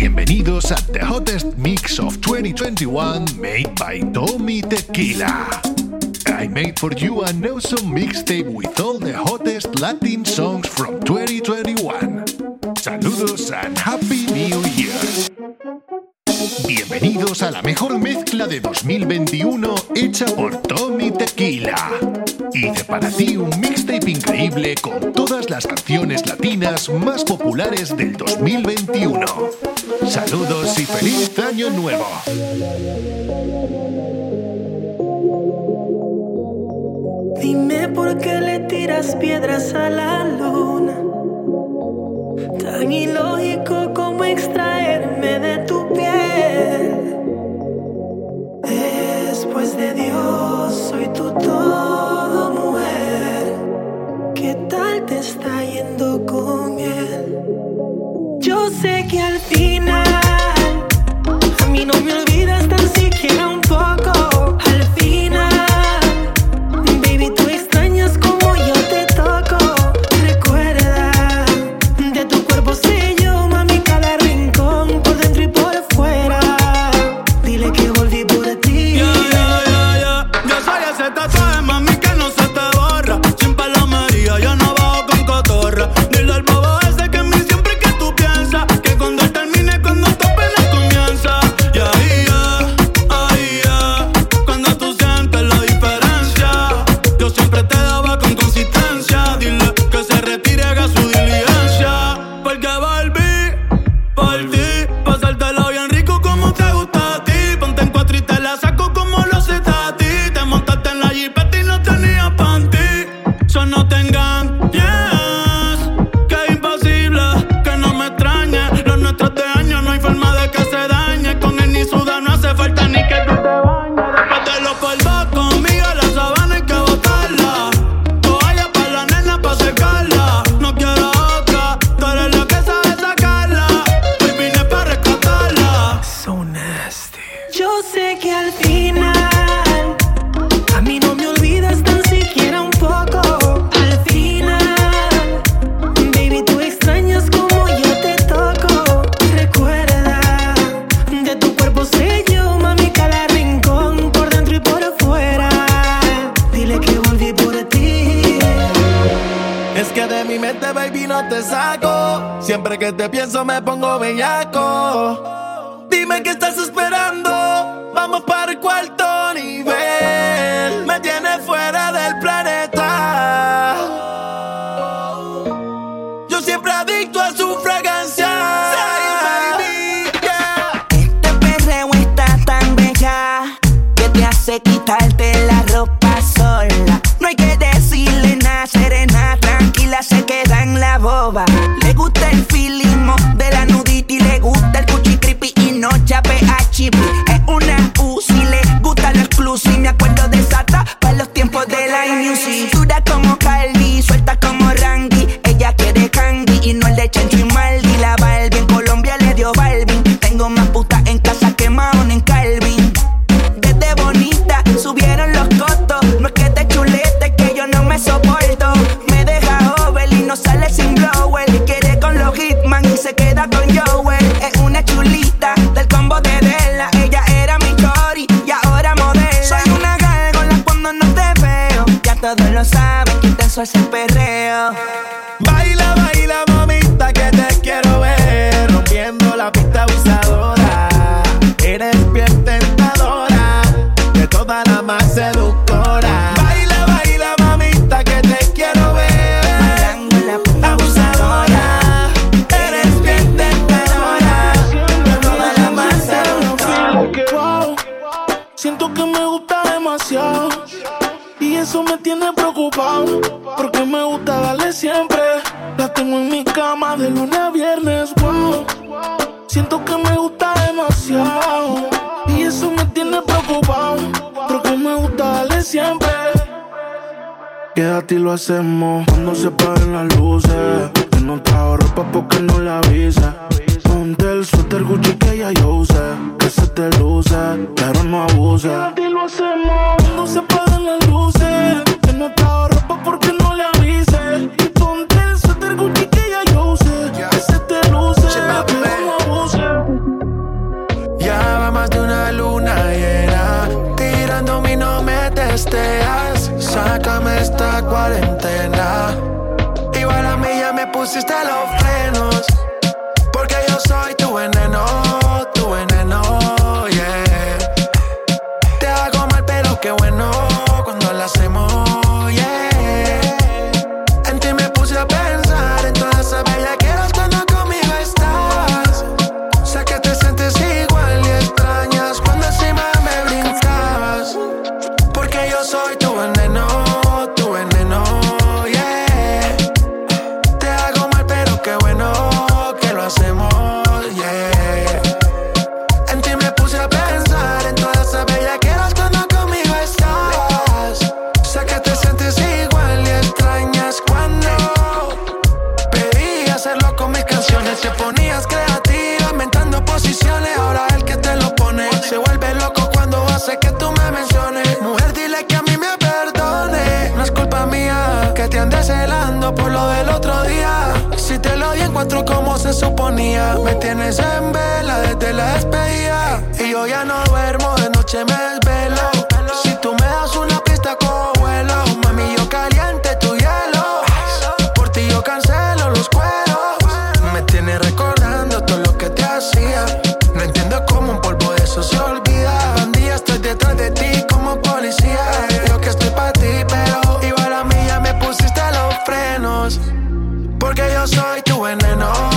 Bienvenidos a The Hottest Mix of 2021 made by Tommy Tequila. I made for you an awesome mixtape with all the hottest Latin songs from 2021. Saludos and Happy New Year. Bienvenidos a la mejor mezcla de 2021 hecha por Tommy Tequila. Hice para ti un mixtape increíble con todas las canciones latinas más populares del 2021. Saludos y feliz año nuevo. Dime por qué le tiras piedras a la luna. Tan ilógico como extraerme de tu piel. Después de Dios soy tu todo mujer. ¿Qué tal te está yendo con él? Yo sé que al final a mí no me olvidas tan me pongo bella cama de lunes a viernes, wow. Siento que me gusta demasiado. Y eso me tiene preocupado. Porque me gusta darle siempre. Quédate y lo hacemos cuando se paguen las luces. Que no trajo ropa porque no la avisa. Ponte el suéter Gucci que ya yo usé. Que se te luce, pero no abuse. Quédate y lo hacemos cuando se paguen las luces. Que no trajo ropa porque no la avisa. Ya va más de una luna llena, tirándome y no me testeas. Sácame esta cuarentena. Igual a mí ya me pusiste los frenos, porque yo soy tu veneno. Me tienes en vela desde la despedida. Y yo ya no duermo, de noche me desvelo. Si tú me das una pista, cojo vuelo. Mami, yo caliente tu hielo. Por ti yo cancelo los cueros. Me tienes recordando todo lo que te hacía. No entiendo cómo un polvo de eso se olvida. Bandía, estoy detrás de ti como policía. Yo que estoy para ti, pero igual a mí ya me pusiste los frenos. Porque yo soy tu veneno.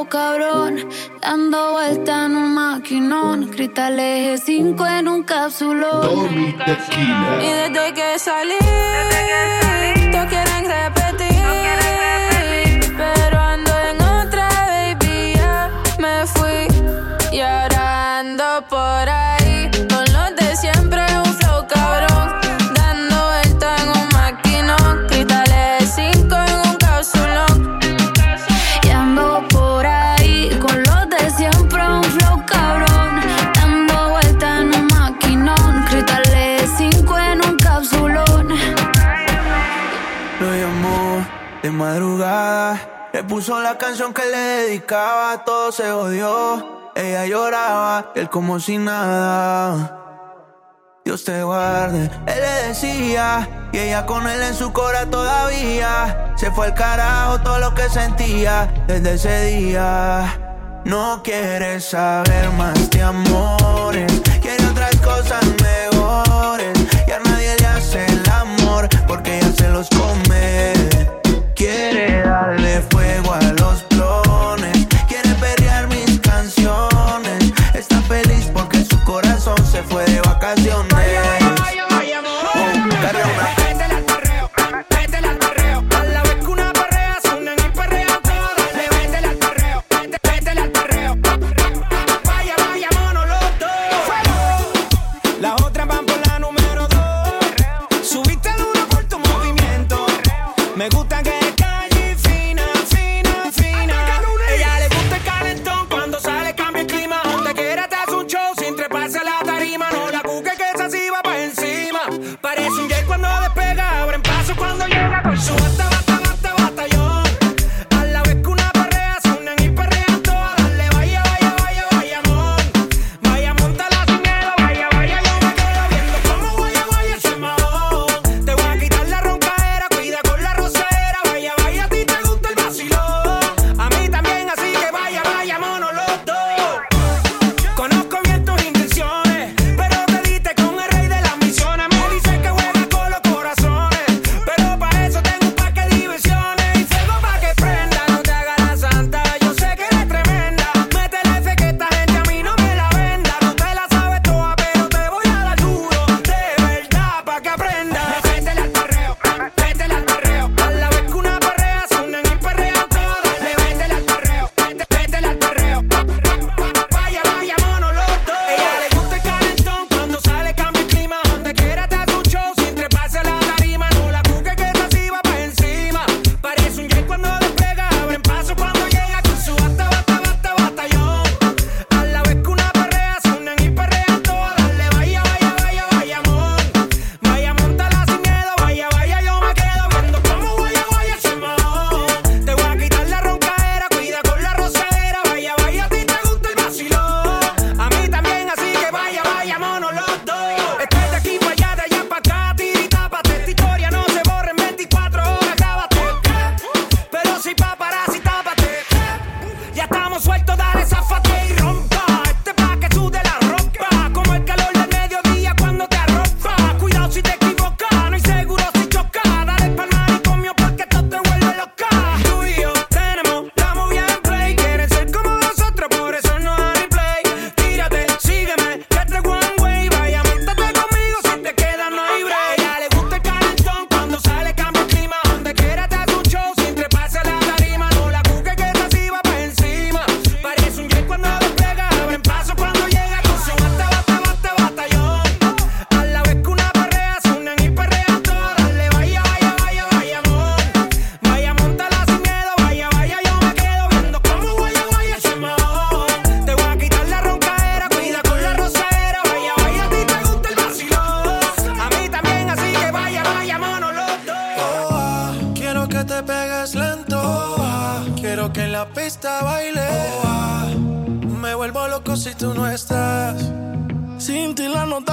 demasiado cabrón. Dando vuelta en un maquinón. Cristal eje 5 en un cápsulón. Y desde que salí. Desde que salí puso la canción que le dedicaba, todo se odió. Ella lloraba, él como si nada. Dios te guarde, él le decía, y ella con él en su cora todavía. Se fue al carajo todo lo que sentía desde ese día. No quieres saber más de amores.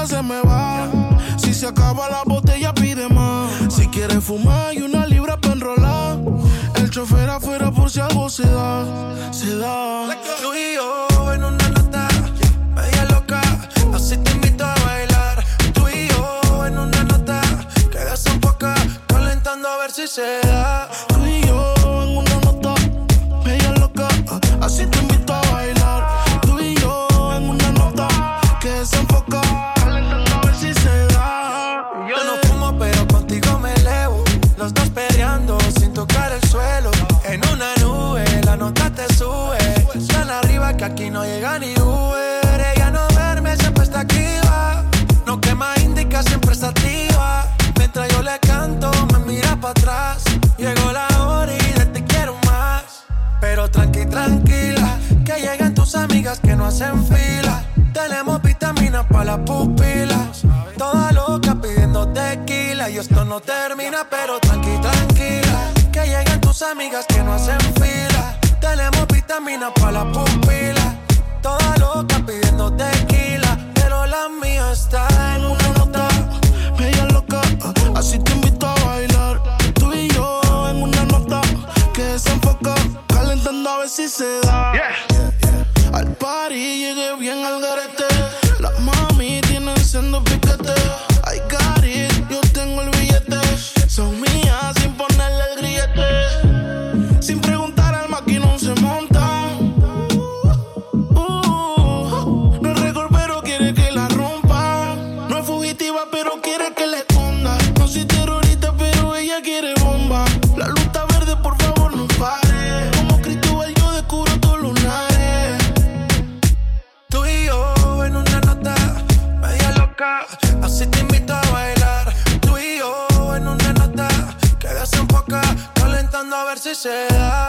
se me va. Si se acaba la botella, pide más. Si quieres fumar, y una libra para enrolar. El chofer afuera por si algo se da, se da. Tú y yo en una nota, media loca, así te invito a bailar. Tú y yo en una nota, quedas un poco, calentando a ver si se da. las pupilas. Toda loca pidiendo tequila. Y esto no termina, pero tranqui, tranquila. Que lleguen tus amigas que no hacen fila. Tenemos vitaminas para la pupila se da.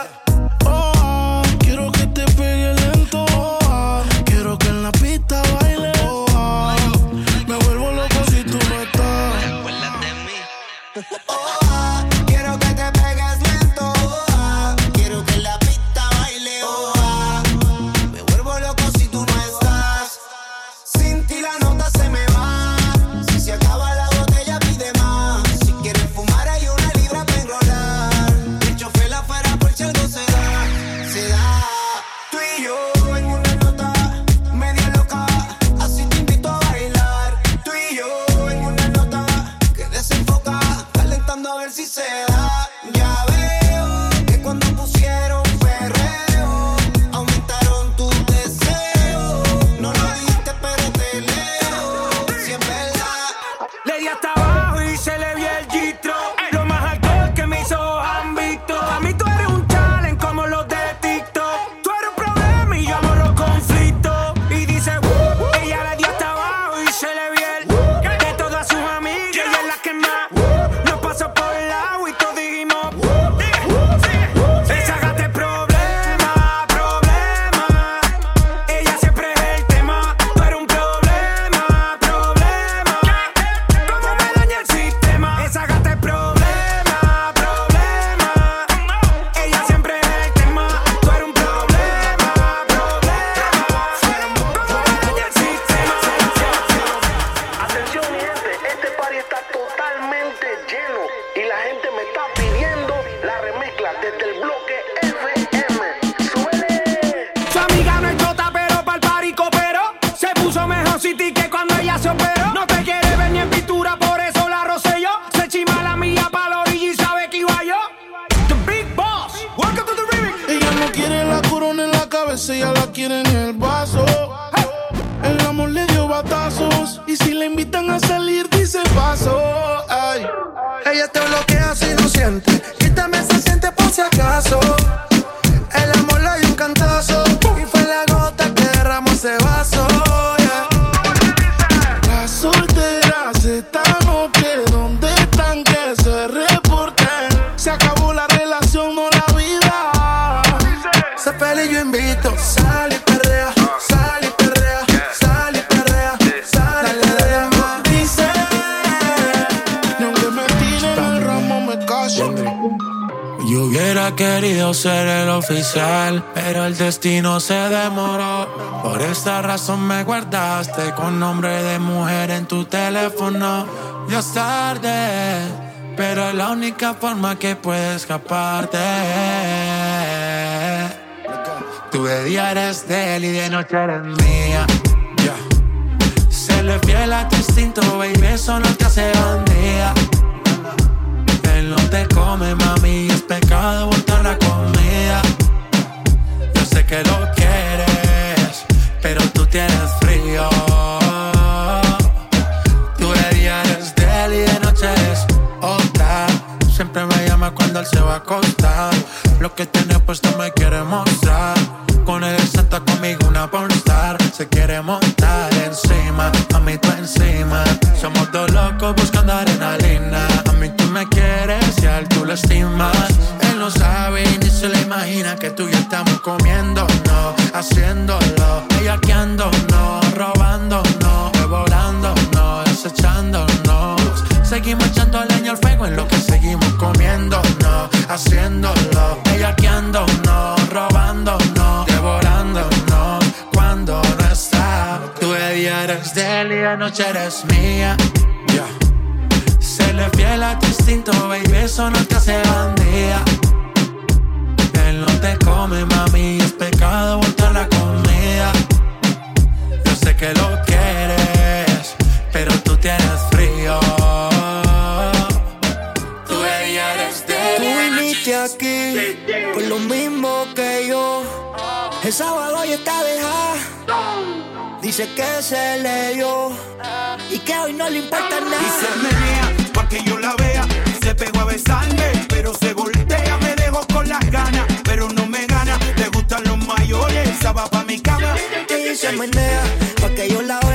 quiere la corona en la cabeza, ella la quiere en el vaso. El amor le dio batazos y si le invitan a salir dice paso. Ella te bloquea si no siente, quítame ese siente por si acaso. Ser el oficial, pero el destino se demoró. Por esta razón me guardaste con nombre de mujer en tu teléfono. Ya es tarde, pero es la única forma que puedes escaparte. Tú de día eres de él y de noche eres mía. Yeah. Se le fiel a tu instinto, baby, eso no te hace bandida no te come, mami. Es pecado botar la comida. Yo sé que lo quieres, pero tú tienes frío. Tú de día eres de él y de noche eres otra. Siempre me llama cuando él se va a acostar. Lo que tiene puesto me quiere mostrar. Con él senta conmigo una pornstar. Se quiere montar encima, a mí tú encima. Somos dos locos buscando arena lastimas. Él no sabe ni se le imagina que tú y yo estamos comiendo, no, haciéndolo. Ella que no, robando, no, devorando, no, desechándonos. Seguimos echando leña al fuego en lo que seguimos comiendo, no, haciéndolo. Ella que no, robando, no, devorando, no, cuando no está. Tú de día eres de él y de noche eres mía eres fiel a tu instinto, baby, eso no te hace bandida. Él no te come, mami, es pecado botar la comida. Yo sé que lo quieres, pero tú tienes frío. Tú, ella eres de Tú viniste aquí por lo mismo que yo. El sábado ya está dejada. Dice que se le dio y que hoy no le importa nada. Y se que yo la vea. Se pegó a besarme, pero se voltea. Me dejó con las ganas, pero no me gana. Le gustan los mayores, esa va pa' mi cama. Y se menea pa' que yo la vea.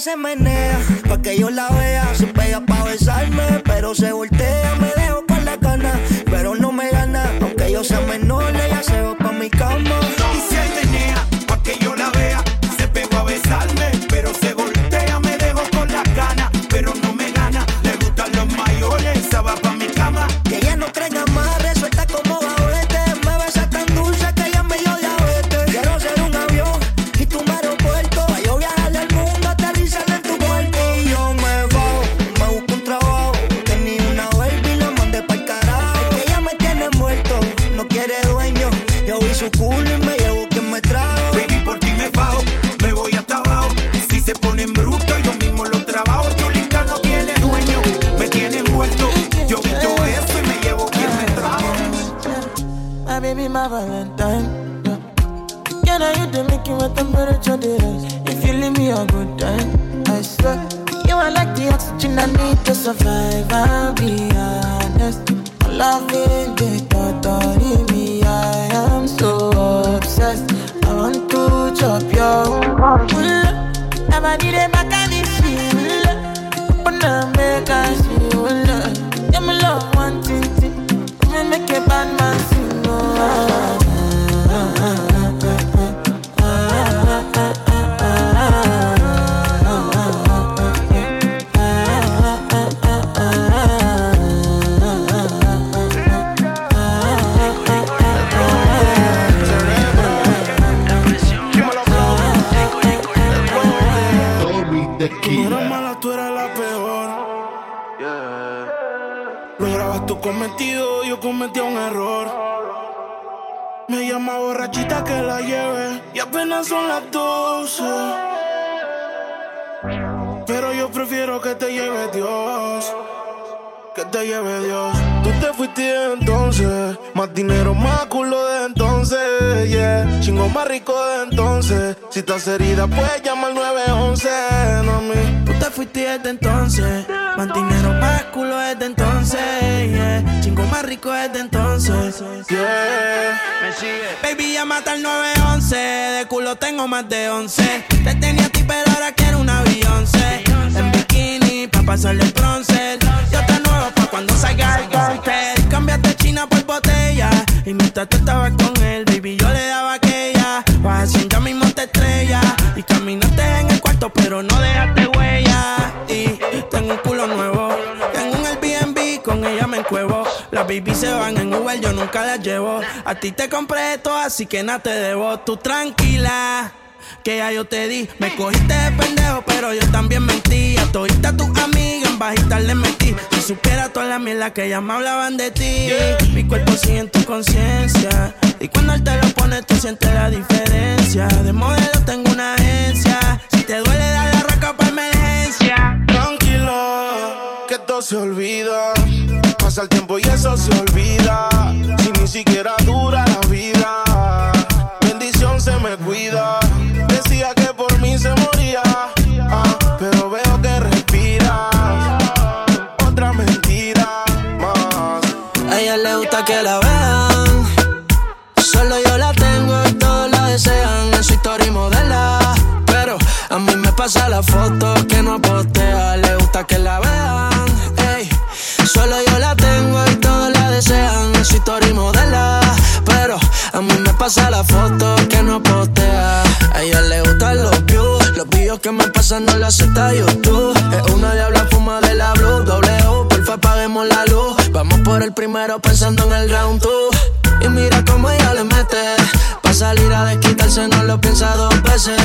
Se menea, pa' que yo la vea, My Valentine. Yeah. Can I you make you my temperature the rise? If you leave me a good time, I swear. You are like the oxygen I need to survive. I'll be honest. Loving the thought of me, I am so obsessed. I want to chop your heart. Never did it Tú no eras mala, tú eras la peor. Lograbas tu cometido, yo cometí un error. Me llama borrachita que la lleve y apenas son las 12. Pero yo prefiero que te lleve Dios. Que te lleve Dios. Tú te fuiste entonces. Más dinero, más culo de entonces. Yeah. Chingo más rico de entonces. Si estás herida, puedes llamar 911. No me. Tú te fuiste desde entonces. Más dinero, más culo desde entonces. Yeah. Chingo más rico desde entonces. Yeah. Me sigue. Baby, llama al 911. De culo tengo más de 11. Te tenía a ti, pero ahora quiero un avión. En bikini, pa' pasarle el bronce. Yo te cuando salga el golpe. Cambiaste China por botella. Y mientras tú estabas con él, baby, yo le daba aquella. Vas haciendo mismo te estrella. Y caminaste en el cuarto, pero no dejaste huella. Y tengo un culo nuevo. Tengo un Airbnb, con ella me encuevo. Las baby se van en Uber, yo nunca las llevo. A ti te compré esto, así que nada te debo. Tú tranquila que ya yo te di. Me cogiste de pendejo, pero yo también mentí. A todita tus amigas en bajita le metí. Supiera toda la mierda que ya me hablaban de ti. Mi cuerpo sigue en tu conciencia. Y cuando él te lo pone, tú sientes la diferencia. De modelo tengo una agencia. Si te duele, dale la raca para emergencia. Tranquilo, que todo se olvida. Pasa el tiempo y eso se olvida. Si ni siquiera dura la vida. La foto que no postea, le gusta que la vean. Ey, solo yo la tengo y todos la desean. Es historia y pero a mí me pasa la foto que no postea. A ella le gustan los views, los videos que me pasan no la acepta YouTube. Es una diabla fuma de la blue, U, porfa apaguemos la luz. Vamos por el primero pensando en el round two. Y mira cómo ella le mete. Pa' salir a no lo piensa dos veces.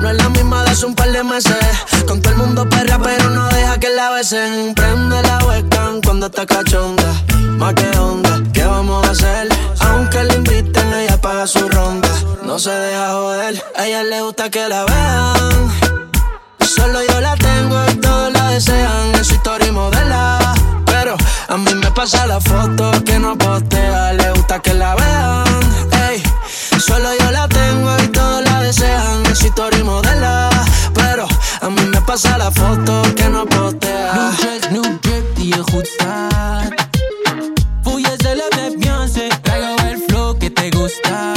No es la misma de hace un par de meses. Con todo el mundo perra, pero no deja que la besen. Prende la webcam cuando está cachonda. Más que onda, ¿qué vamos a hacer? Aunque le inviten, ella paga su ronda. No se deja joder, a ella le gusta que la vean. Solo yo la tengo y todos la desean. En su historia modela. Pero a mí me pasa la foto que no postea. Le gusta que la vean. Pasa la foto que no postea. New dress, new drip die je goed staat. Voel jezelf net Beyoncé, traigo el flow que te gusta.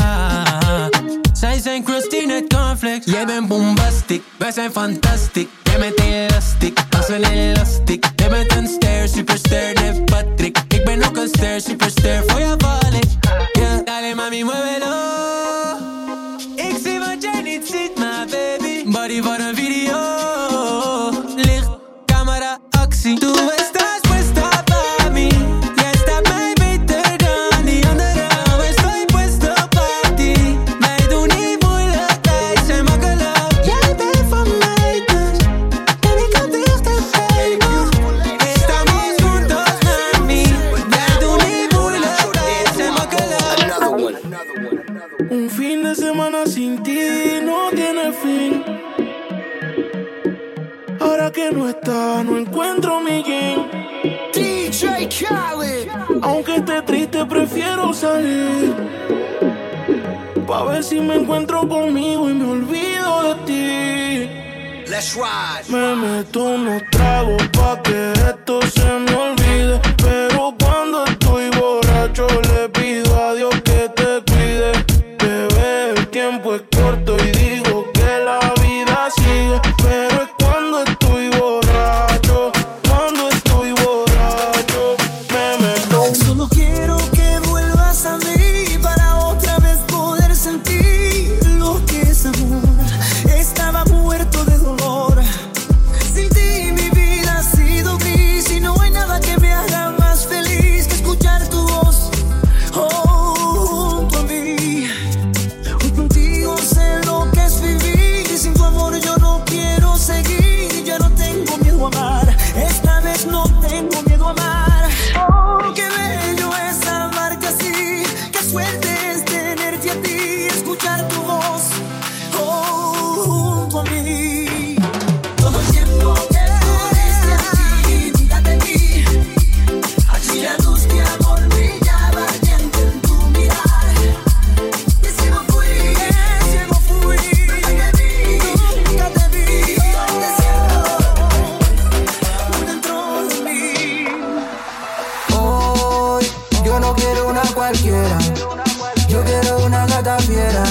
Zij zijn crusty net cornflakes, jij bombastic, wij zijn fantastic. Jij bent elastiek, als een elastiek. Jij bent een net Patrick. Ik ben ook een ster, superster, voor jou val ik. Yeah. Dale mami, muévelo. Me meto unos cualquiera. Yo quiero una gata fiera.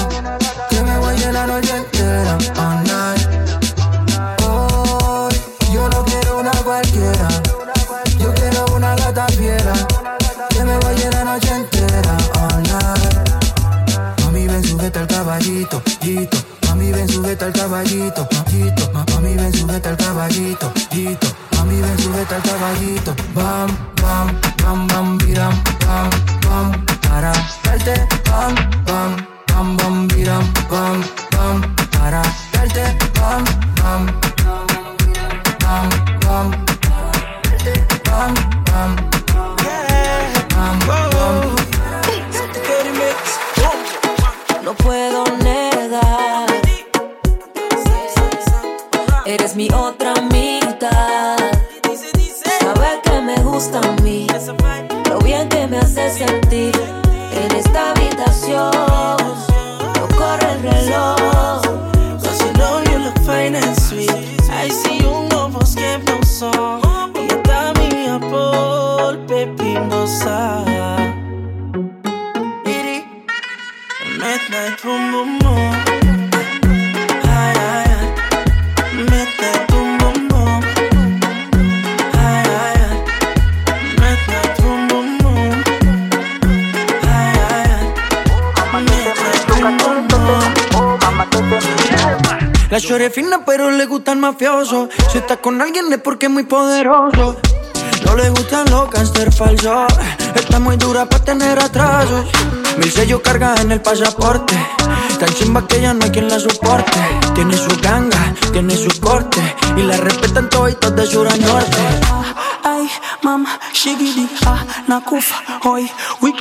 Que me guaye la noche entera. All night. Hoy yo no quiero una cualquiera. Yo quiero una gata fiera. Que me guaye la noche entera. All night. Mami, ven, sujeta al caballito, hito. Mami, ven, sujeta al caballito, hito. Ma- Mami, ven, sujeta al caballito, hito. Mami, ven, sujeta al caballito. Bam, bam, bam, bam, bam, bam. Si está con alguien es porque es muy poderoso. No le gustan los cáncer falsos. Está muy dura para tener atrasos. Mil sellos carga en el pasaporte. Tan chimba que ya no hay quien la soporte. Tiene su ganga, tiene su corte. Y la respetan todos de sur a norte. Ay, mama, shigidi, ah, nakufa, hoy,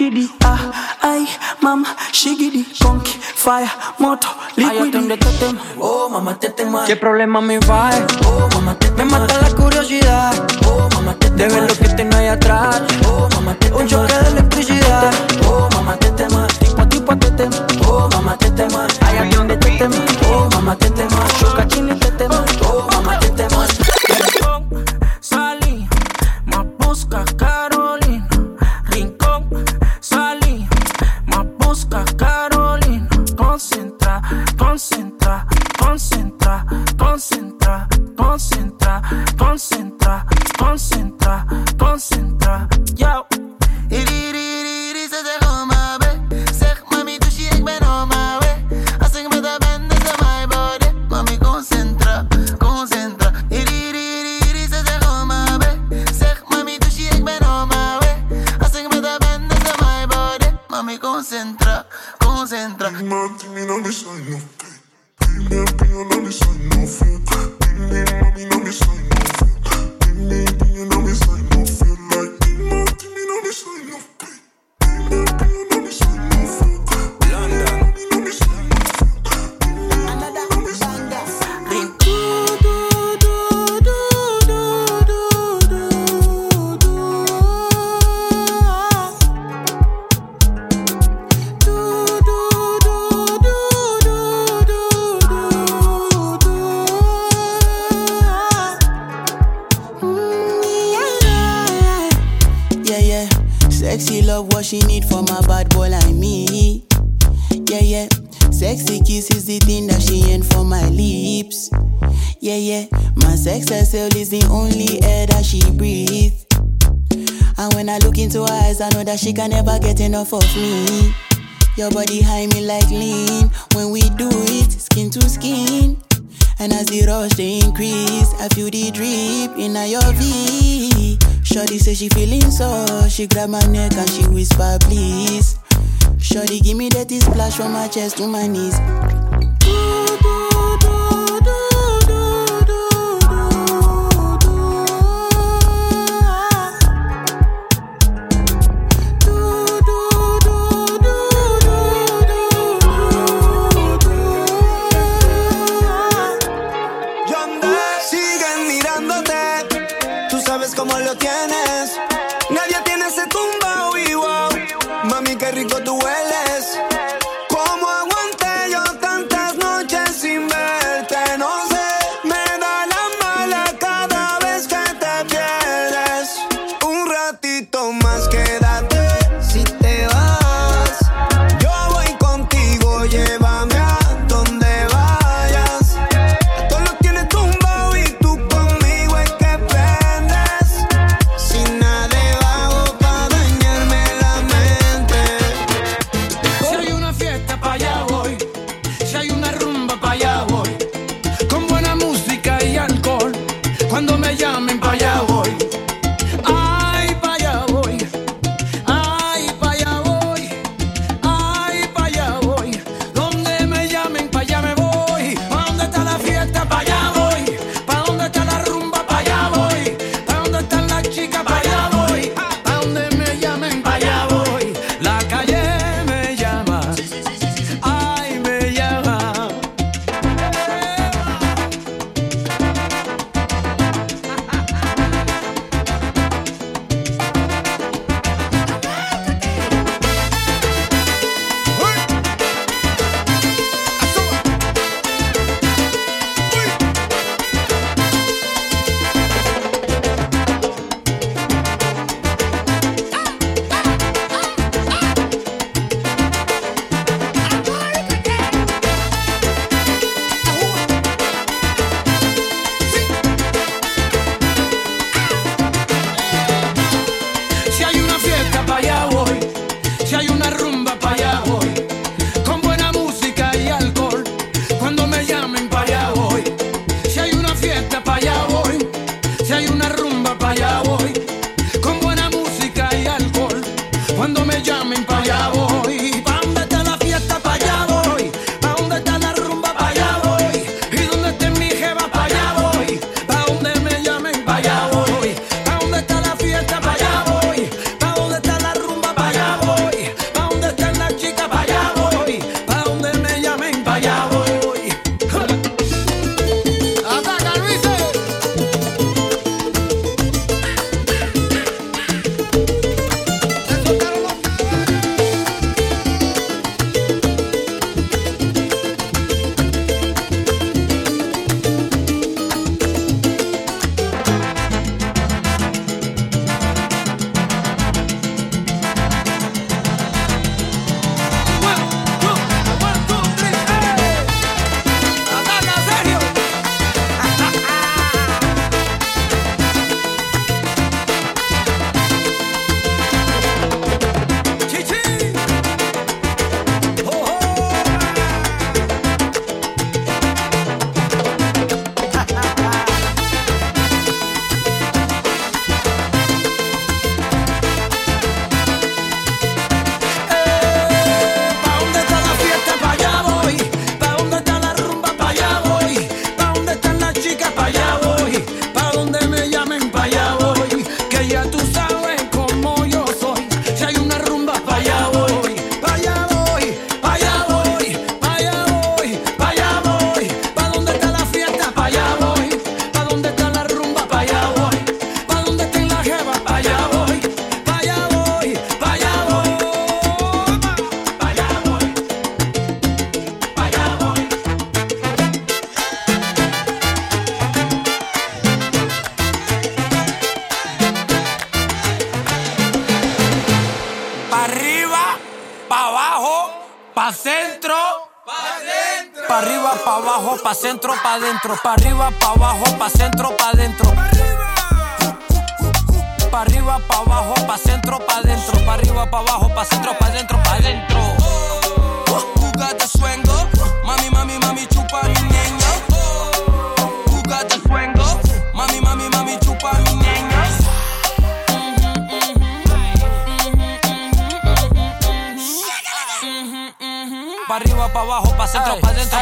wikidi, ah, ay, mama, shigidi, conky, fire, moto, liquidi. Oh, mamá, te tema. ¿Qué problema me va? Oh, mamá, te Me mata la curiosidad. Oh, mamá, te De ver lo que tengo ahí atrás. Oh, mamá, te Un choque that she can never get enough of me. Your body high me like lean. When we do it, skin to skin. And as the rush they increase, I feel the drip in your V. Shorty say she feeling so, she grab my neck and she whisper please. Shorty give me that splash from my chest to my knees. Siguen Pa' abajo, pa' centro, pa' dentro. Pa' arriba, pa' abajo, pa' centro, pa' dentro, pa' dentro. Who got the suengo? Mami, mami, mami, chupa mi niño. Who got the suengo? Mami, mami, mami, chupa mi niño. Pa' arriba, pa' abajo, pa' centro, pa' dentro.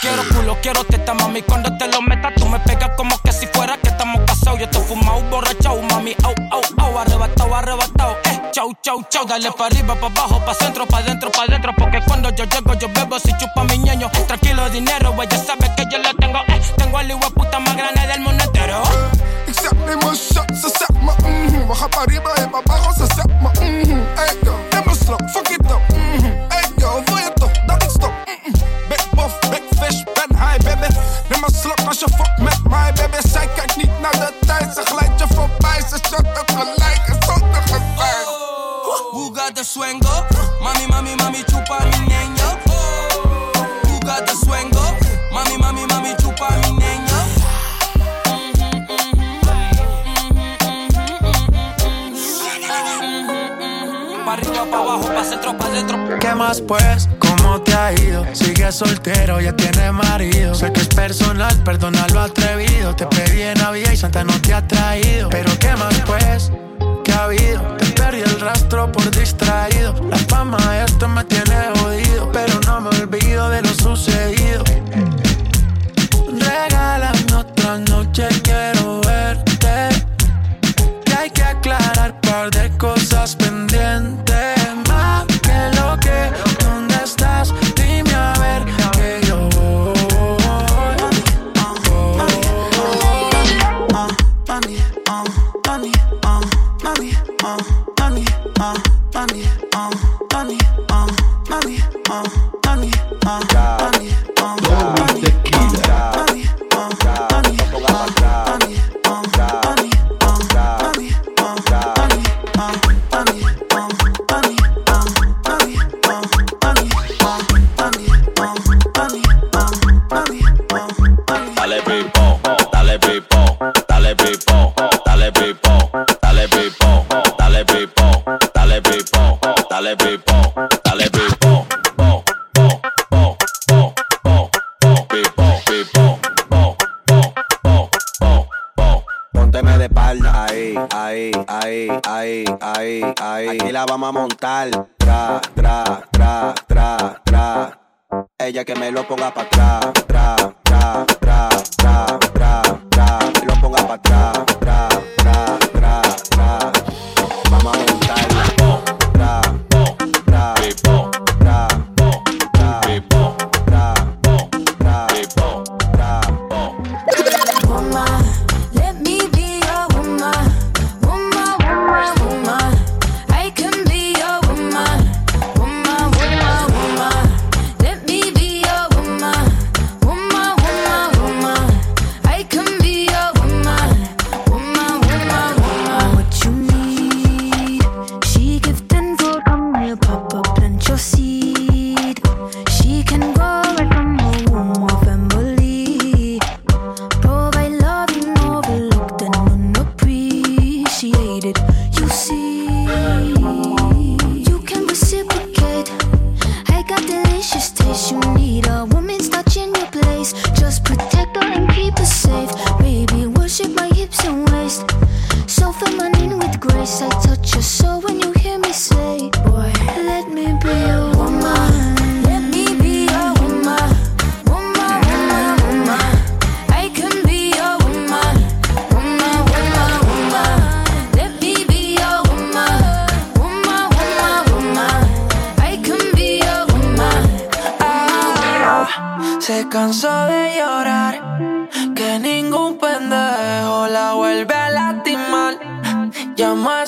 Quiero culo, quiero teta, mami. Cuando te lo metas, tú me pegas como que si fuera que casados. Yo te fumado, borrachao, mami. Au, au, au, arrebatado, arrebatado. Eh, chau, chau, chau. Dale pa' arriba, pa' abajo, pa' centro, pa' dentro, pa' dentro. Porque cuando yo llego, yo bebo si chupa mi ñeño. Tranquilo, dinero, ella sabe que yo lo tengo. Eh, tengo al igual puta más grande del mundo entero. Ik zet me mijn shot, ze zet me mhm. We gaan Pariba en Babago, ze zet me mhm. Ey yo, neem een slok, fuck it up slok als je fuck met mij baby. Zij kijkt niet naar de tijd, ze glijdt je voorbij. Ze shot het gelijk en zonder gezeik Who got the suengo? Mami, mami, mami, chupa mi niño. Who got the arriba, abajo, pa' centro, pa' dentro. ¿Qué más pues? ¿Cómo te ha ido? Sigues soltero, ya tienes marido. Sé que es personal, perdona lo atrevido. Te pedí en Navidad y Santa no te ha traído. Pero ¿qué más pues? ¿Qué ha habido? Te perdí el rastro por distraído. La fama de esto me tiene jodido. Pero no me olvido de lo sucedido. Regálame otra noche, quiero verte. Par de cosas pendientes. Que me lo ponga pa' atrás.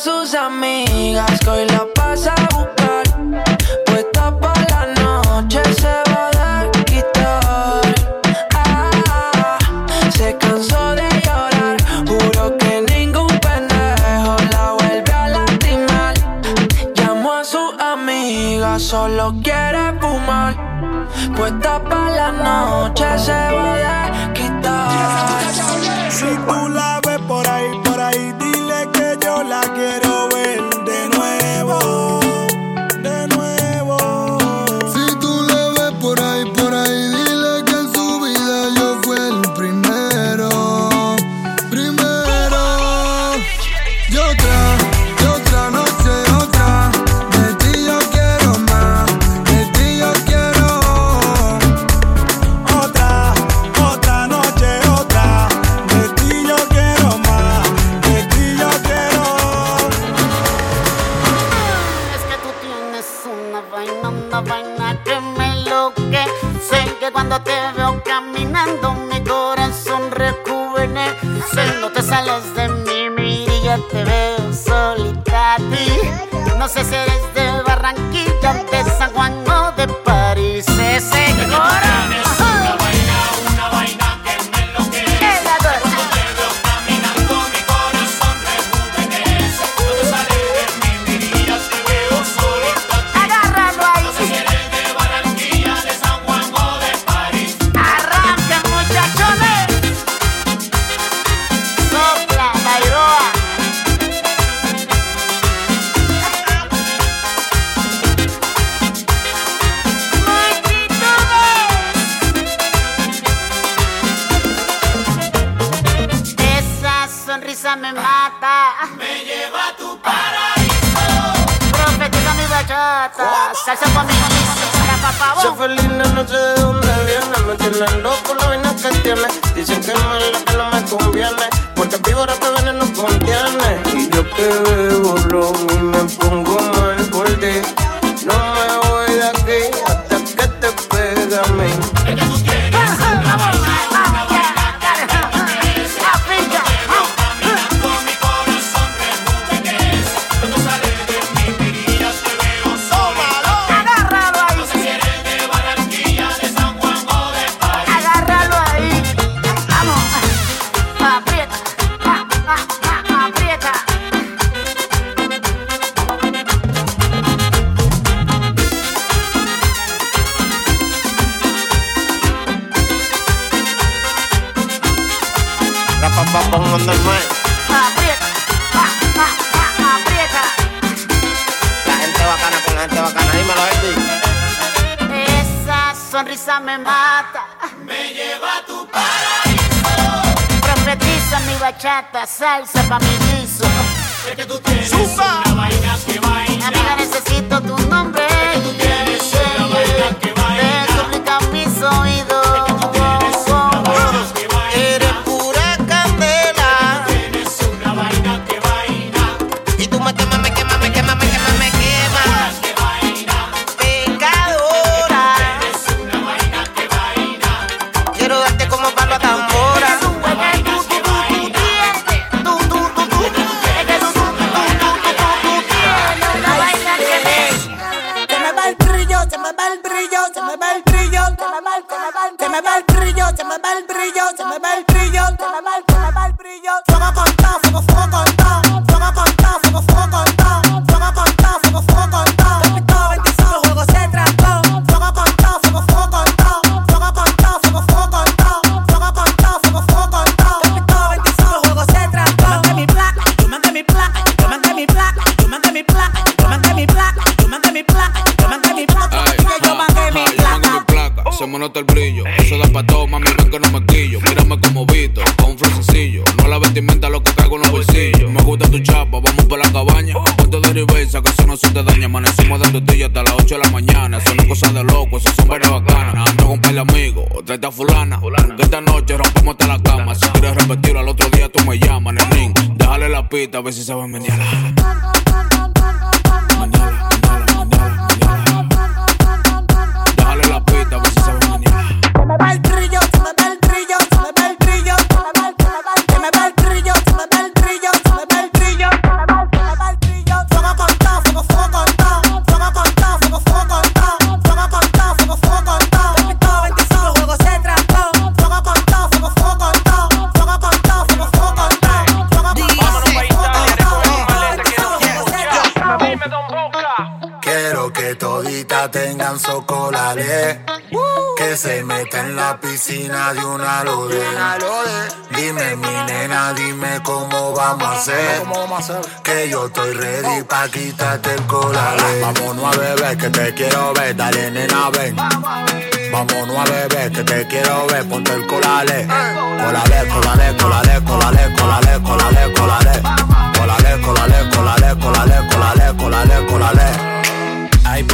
sus amigas hoy la pasa a buscar. Puesta para la noche se va a quitar. Ah, se cansó de llorar, juro que ningún pendejo la vuelve a lastimar. Llamó a su amiga, solo quiere fumar. Puesta para la noche se va a sales de mi mirilla, te veo solita a ti. No sé si eres de Barranquilla, de San Juan o de París. Se secó. suenan locos las vainas que tiene. Dicen que no es la que no me conviene. Porque víbora te falsa para mí. se me nota el brillo. Eso da pa' todo, mami, ven que no me quillo. Mírame como visto, con un flow sencillo. No la vestimenta, lo que caigo en los bolsillos. Me gusta tu chapa, vamos pa' la cabaña. Ponte de ribeza, que eso no se te daña. Amanecimos dando tilla hasta las 8 de la mañana. Son no es cosa de loco, eso son vainas bacanas. Ando con un par de amigos, otra está fulana. Que esta noche rompemos hasta la cama. Si quieres repetir, al otro día tú me llamas, nenín. Déjale la pita, a ver si sabes menearla. tengan socolale. Que se meta en la piscina de una lode. Dime mi nena, dime cómo vamos a hacer. Que yo estoy ready pa' quitarte el colale. Vámonos a beber, que te quiero ver, dale nena, ven. Vámonos a beber, que te quiero ver, ponte el colale. Colale, colale, colale, colale, colale, colale, colale. Colale, colale, colale, colale, colale, colale, colale. Ay,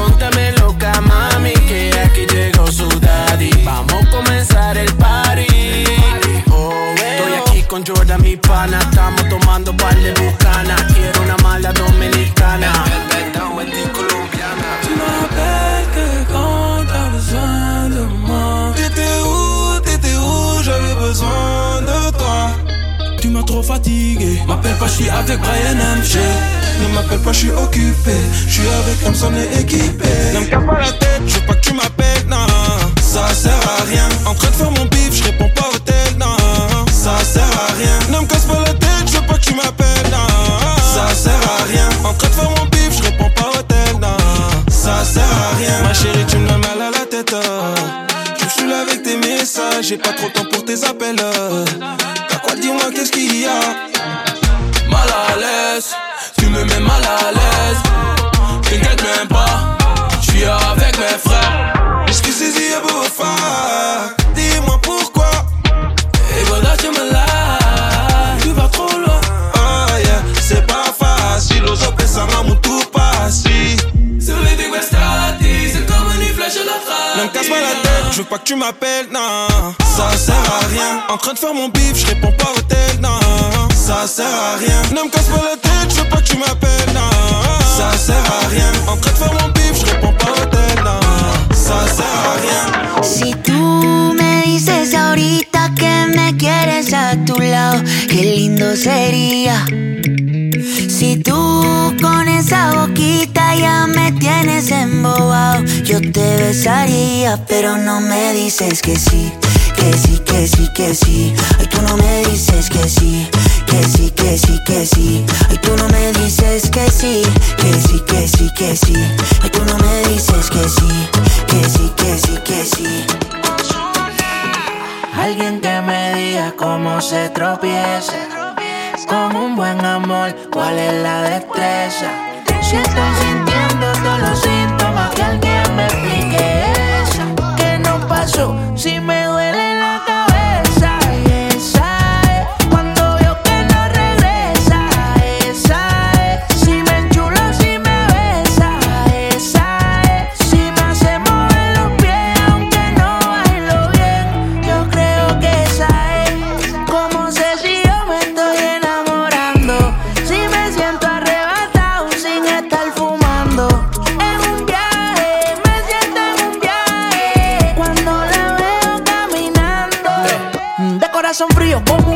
mami, que aquí llegó su daddy. Vamos a comenzar el party. Oh, Estoy aquí con Jordan, mi pana. Estamos tomando par de bucana. Quiero una mala dominicana. Tu m'appelles que quand t'as besoin de moi. T'étais où, t'étais où, j'avais besoin trop fatigué. M'appelle pas, j'suis avec Brian MG. Ne m'appelle pas, j'suis occupé. J'suis avec Amson et équipé. Ne me casse pas la tête, je veux pas que tu m'appelles, non. Ça sert à rien. En train de faire mon bif, j'réponds pas au tel, non. Ça sert à rien. Ne me casse pas la tête, je veux pas que tu m'appelles, non. Ça sert à rien. En train de faire mon bif, j'réponds pas au tel, non. Ça sert à rien. Ma chérie, tu me donnes mal à la tête. Je suis là avec tes messages, j'ai pas trop le temps pour tes appels. Pas que tu m'appelles, non. Ça sert à rien. En train de faire mon bif, je réponds pas au tel, non. Ça sert à rien. Ne me casse pas la tête, je veux pas que tu m'appelles, non. Ça sert à rien. En train de faire mon bif, je réponds pas au tel, non. Ça sert à rien. Si tú me dices ahorita que me quieres a tu lado, qué lindo sería. Si tú con esa boquita ya me tienes embobado, yo te besaría, pero no me dices que sí, que sí, que sí, que sí. Ay, tú no me dices que sí, que sí, que sí, que sí. Ay, tú no me dices que sí, que sí, que sí, que sí. Ay, tú no me dices que sí, que sí, que sí, que sí. Alguien que me diga cómo se tropieza con un buen amor, cuál es la destreza. Si estoy sintiendo todos los síntomas, que alguien me explique eso. ¿Qué no pasó? Si me son fríos como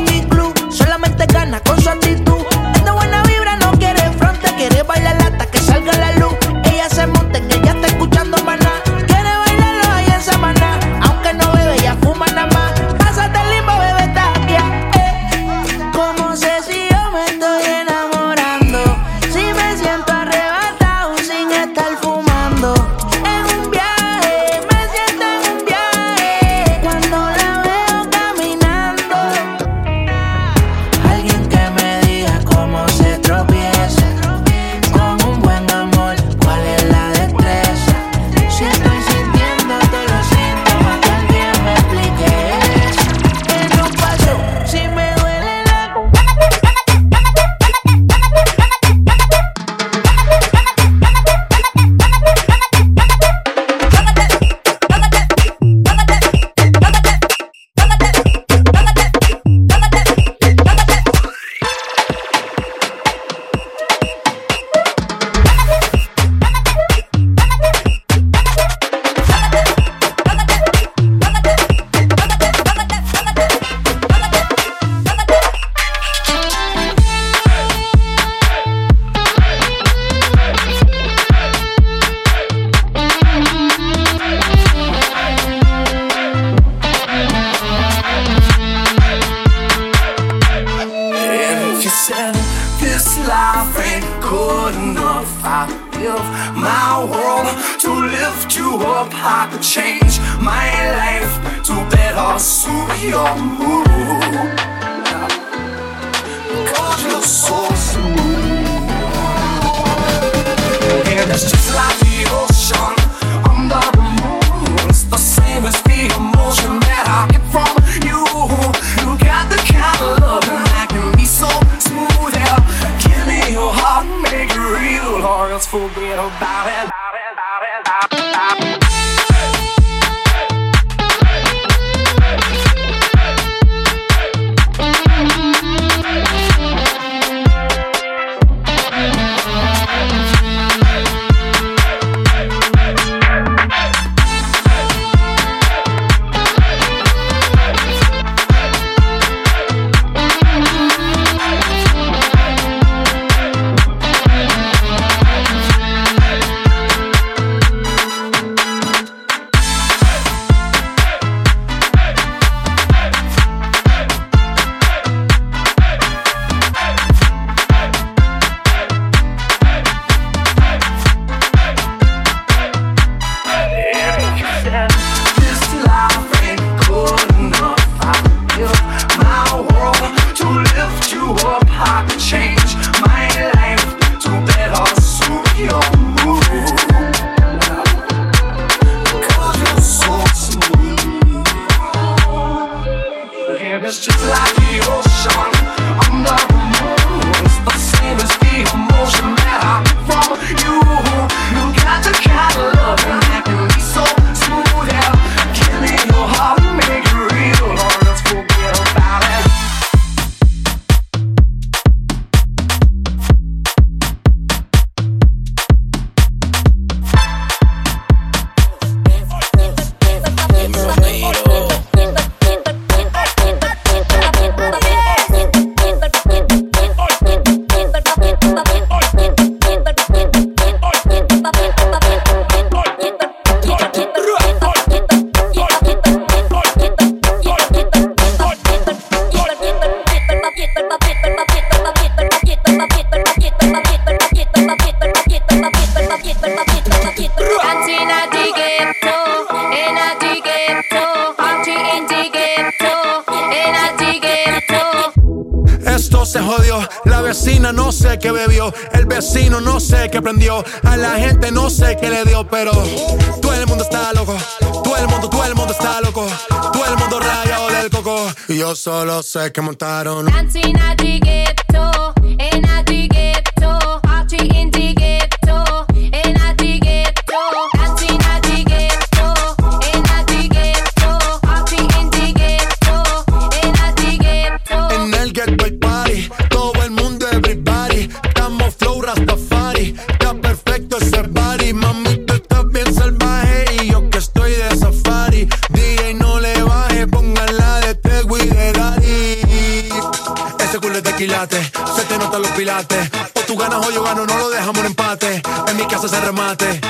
no lo dejamos en empate. En mi casa se remate.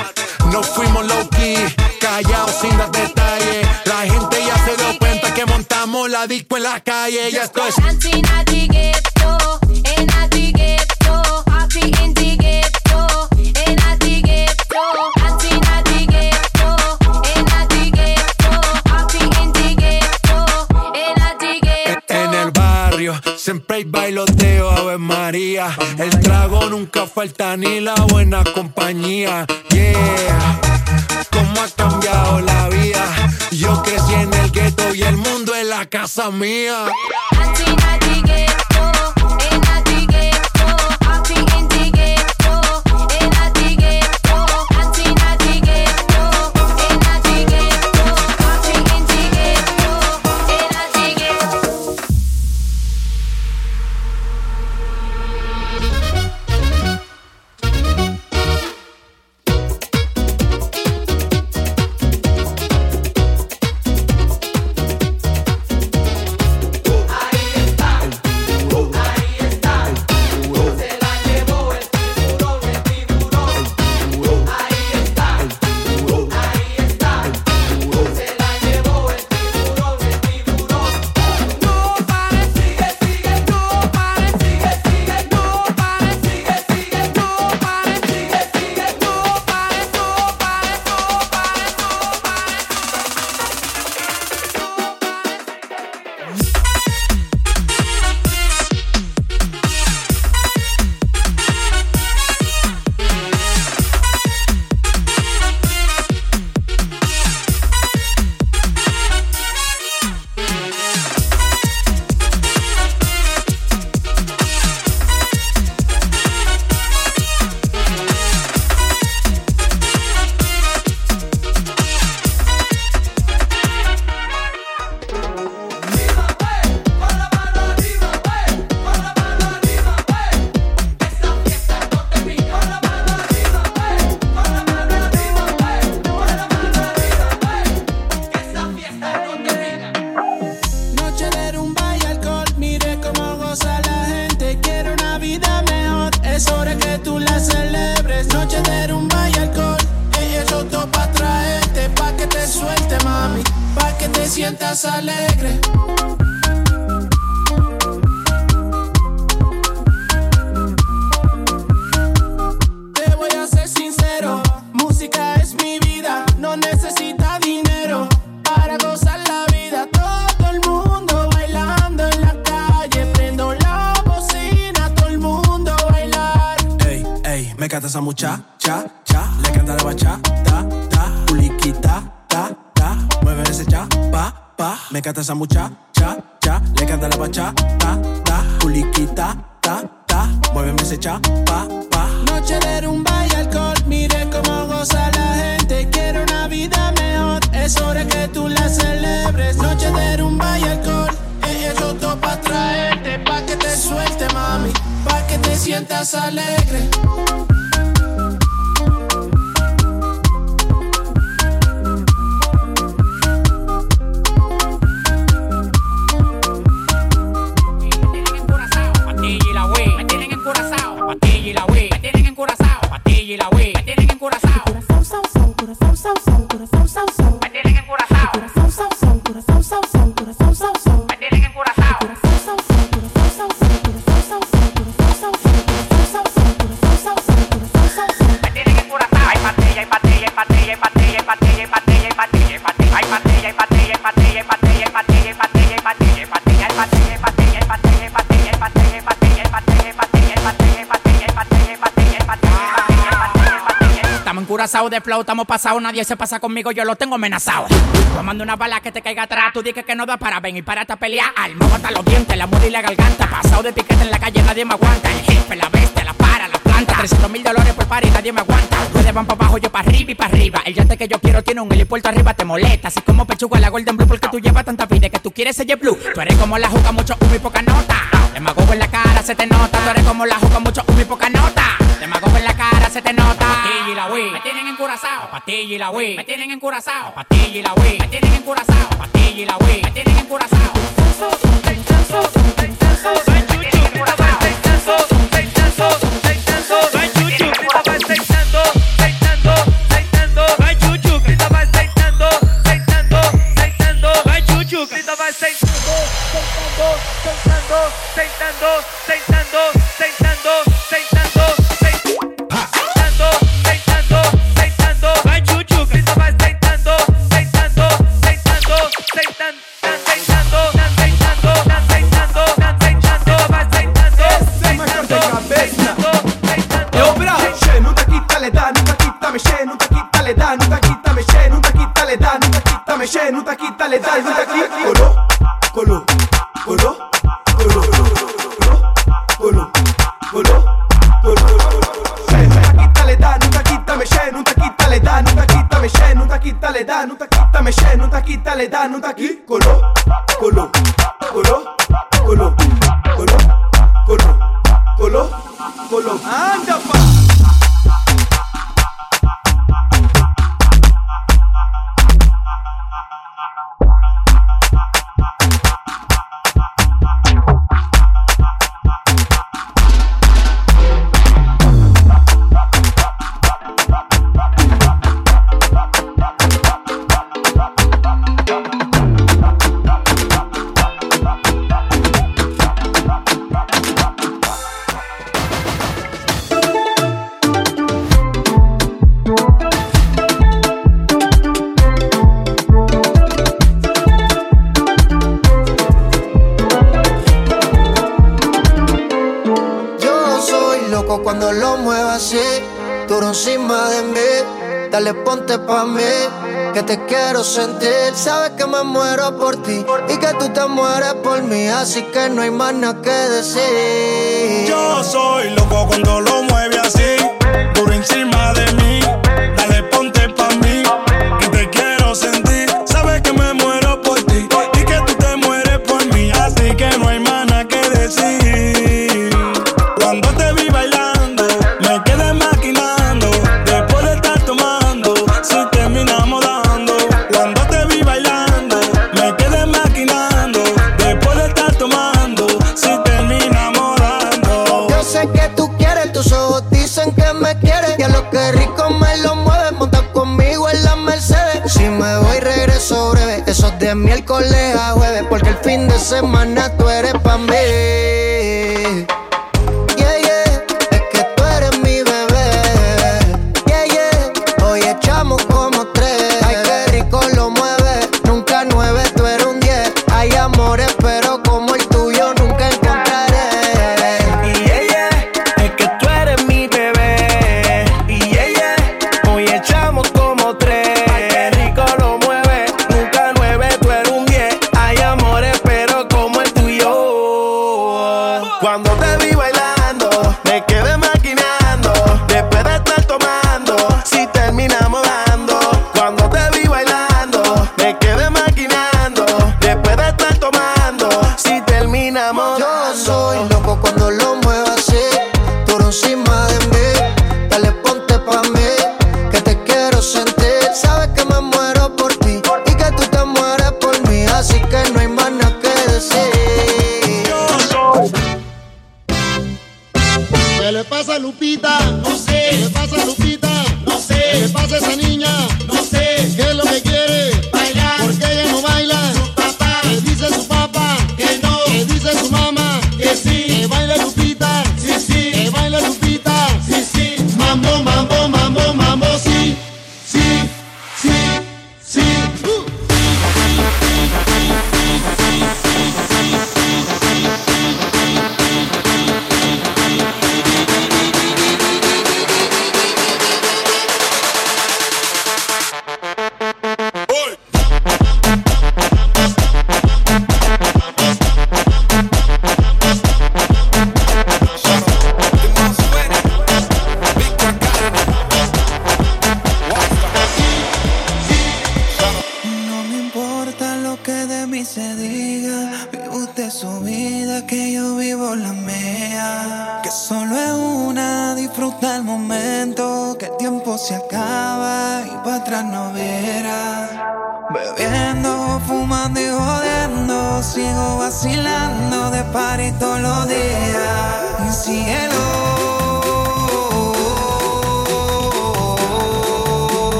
No fuimos low key, callados sin dar detalles. La gente ya se dio cuenta que montamos la disco en la calle. Ya estoy. ni la buena compañía. Yeah, cómo ha cambiado la vida. Yo crecí en el gueto y el mundo es la casa mía. Encurazados de flow, estamos pasados, nadie se pasa conmigo, yo lo tengo amenazado. Tomando una bala que te caiga atrás, tú dices que no da para ven y párate a pelear. Al mojo hasta los dientes, la muerte y la garganta. Pasado de piquete en la calle, nadie me aguanta. El jefe, la bestia, la para, la planta. 300 mil dólares por par nadie me aguanta. Ustedes van para abajo, yo para arriba y para arriba. El yate que yo quiero tiene un helipuerto arriba, te molesta. Así como pechuga la Golden Blue, porque tú llevas tanta vida que tú quieres ser blue. Tú eres como la juca, mucho humo y poca nota. Demagogo en la cara, se te nota. Tú eres como la juca, mucho humo y poca nota. Y la Wii, me tienen encurazao. Patilla y la Wii, me tienen encurazao. Patilla y la Wii, me tienen encurazao. Patilla y la Wii, me tienen encurazao. Eu dale, dale, dale. Colo, colo, colo, colo, colo, colo, colo, colo, colo, colo, colo, te quiero sentir. Sabes que me muero por ti y que tú te mueres por mí, así que no hay más nada que decir. Yo soy loco cuando lo mueve así, duro encima de mí.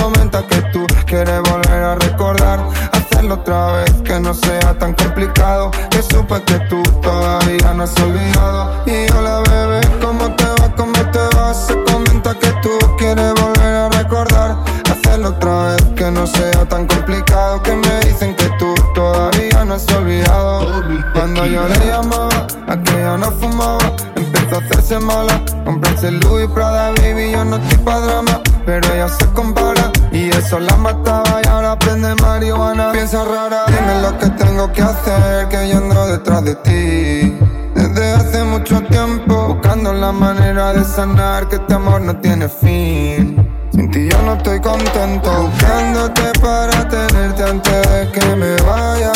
Comenta que tú quieres volver a recordar. Hacerlo otra vez, que no sea tan complicado. Que supe que tú todavía no has olvidado. Y hola, bebé, ¿cómo te va? ¿Cómo te va? Se comenta que tú quieres volver a recordar. Hacerlo otra vez, que no sea tan complicado. Que me dicen que tú todavía no has olvidado. Cuando yo le llamaba, aquella no fumaba. Empezó a hacerse mala. Comprarse Louis Prada, baby, yo no estoy pa' drama. Pero ella se compara y eso la mataba. Y ahora prende marihuana. Piensa rara, dime lo que tengo que hacer. Que yo ando detrás de ti. Desde hace mucho tiempo, buscando la manera de sanar que este amor no tiene fin. Sin ti yo no estoy contento, buscándote para tenerte antes de que me vaya.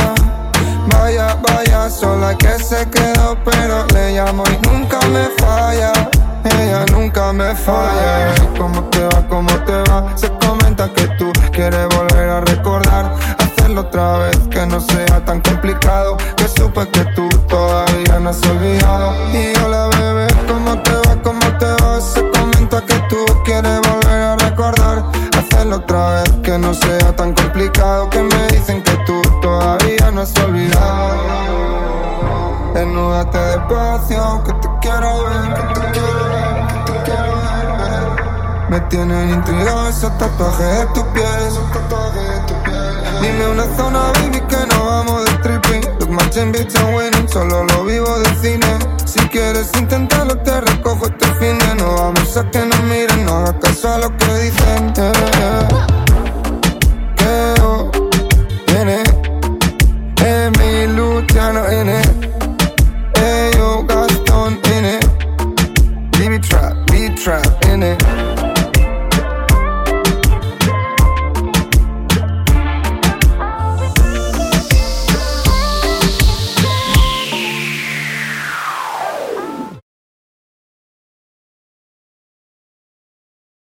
Vaya, vaya, sola que se quedó, pero le llamo y nunca me falla. Ella nunca me falla. ¿Cómo te va? ¿Cómo te va? Se comenta que tú quieres volver a recordar. Hacerlo otra vez, que no sea tan complicado. Que supe que tú todavía no has olvidado. Y hola, bebé, ¿cómo te va? ¿Cómo te va? Se comenta que tú quieres volver a recordar. Hacerlo otra vez, que no sea tan complicado. Que me dicen que tú todavía no has olvidado. Desnúdate despacio, que te quiero ver, que te quiero ver, que te quiero ver. Me tienen intrigado esos tatuajes de tu piel, esos tatuajes de tu piel. Dime una zona, baby, que no vamos de tripping. Look matching bitch and winning, solo lo vivo de cine. Si quieres intentarlo, te recojo este fin de No vamos a que nos miren, no hagas caso a lo que dicen. eh, eh. Oh, viene, es mi Luciano, viene. it.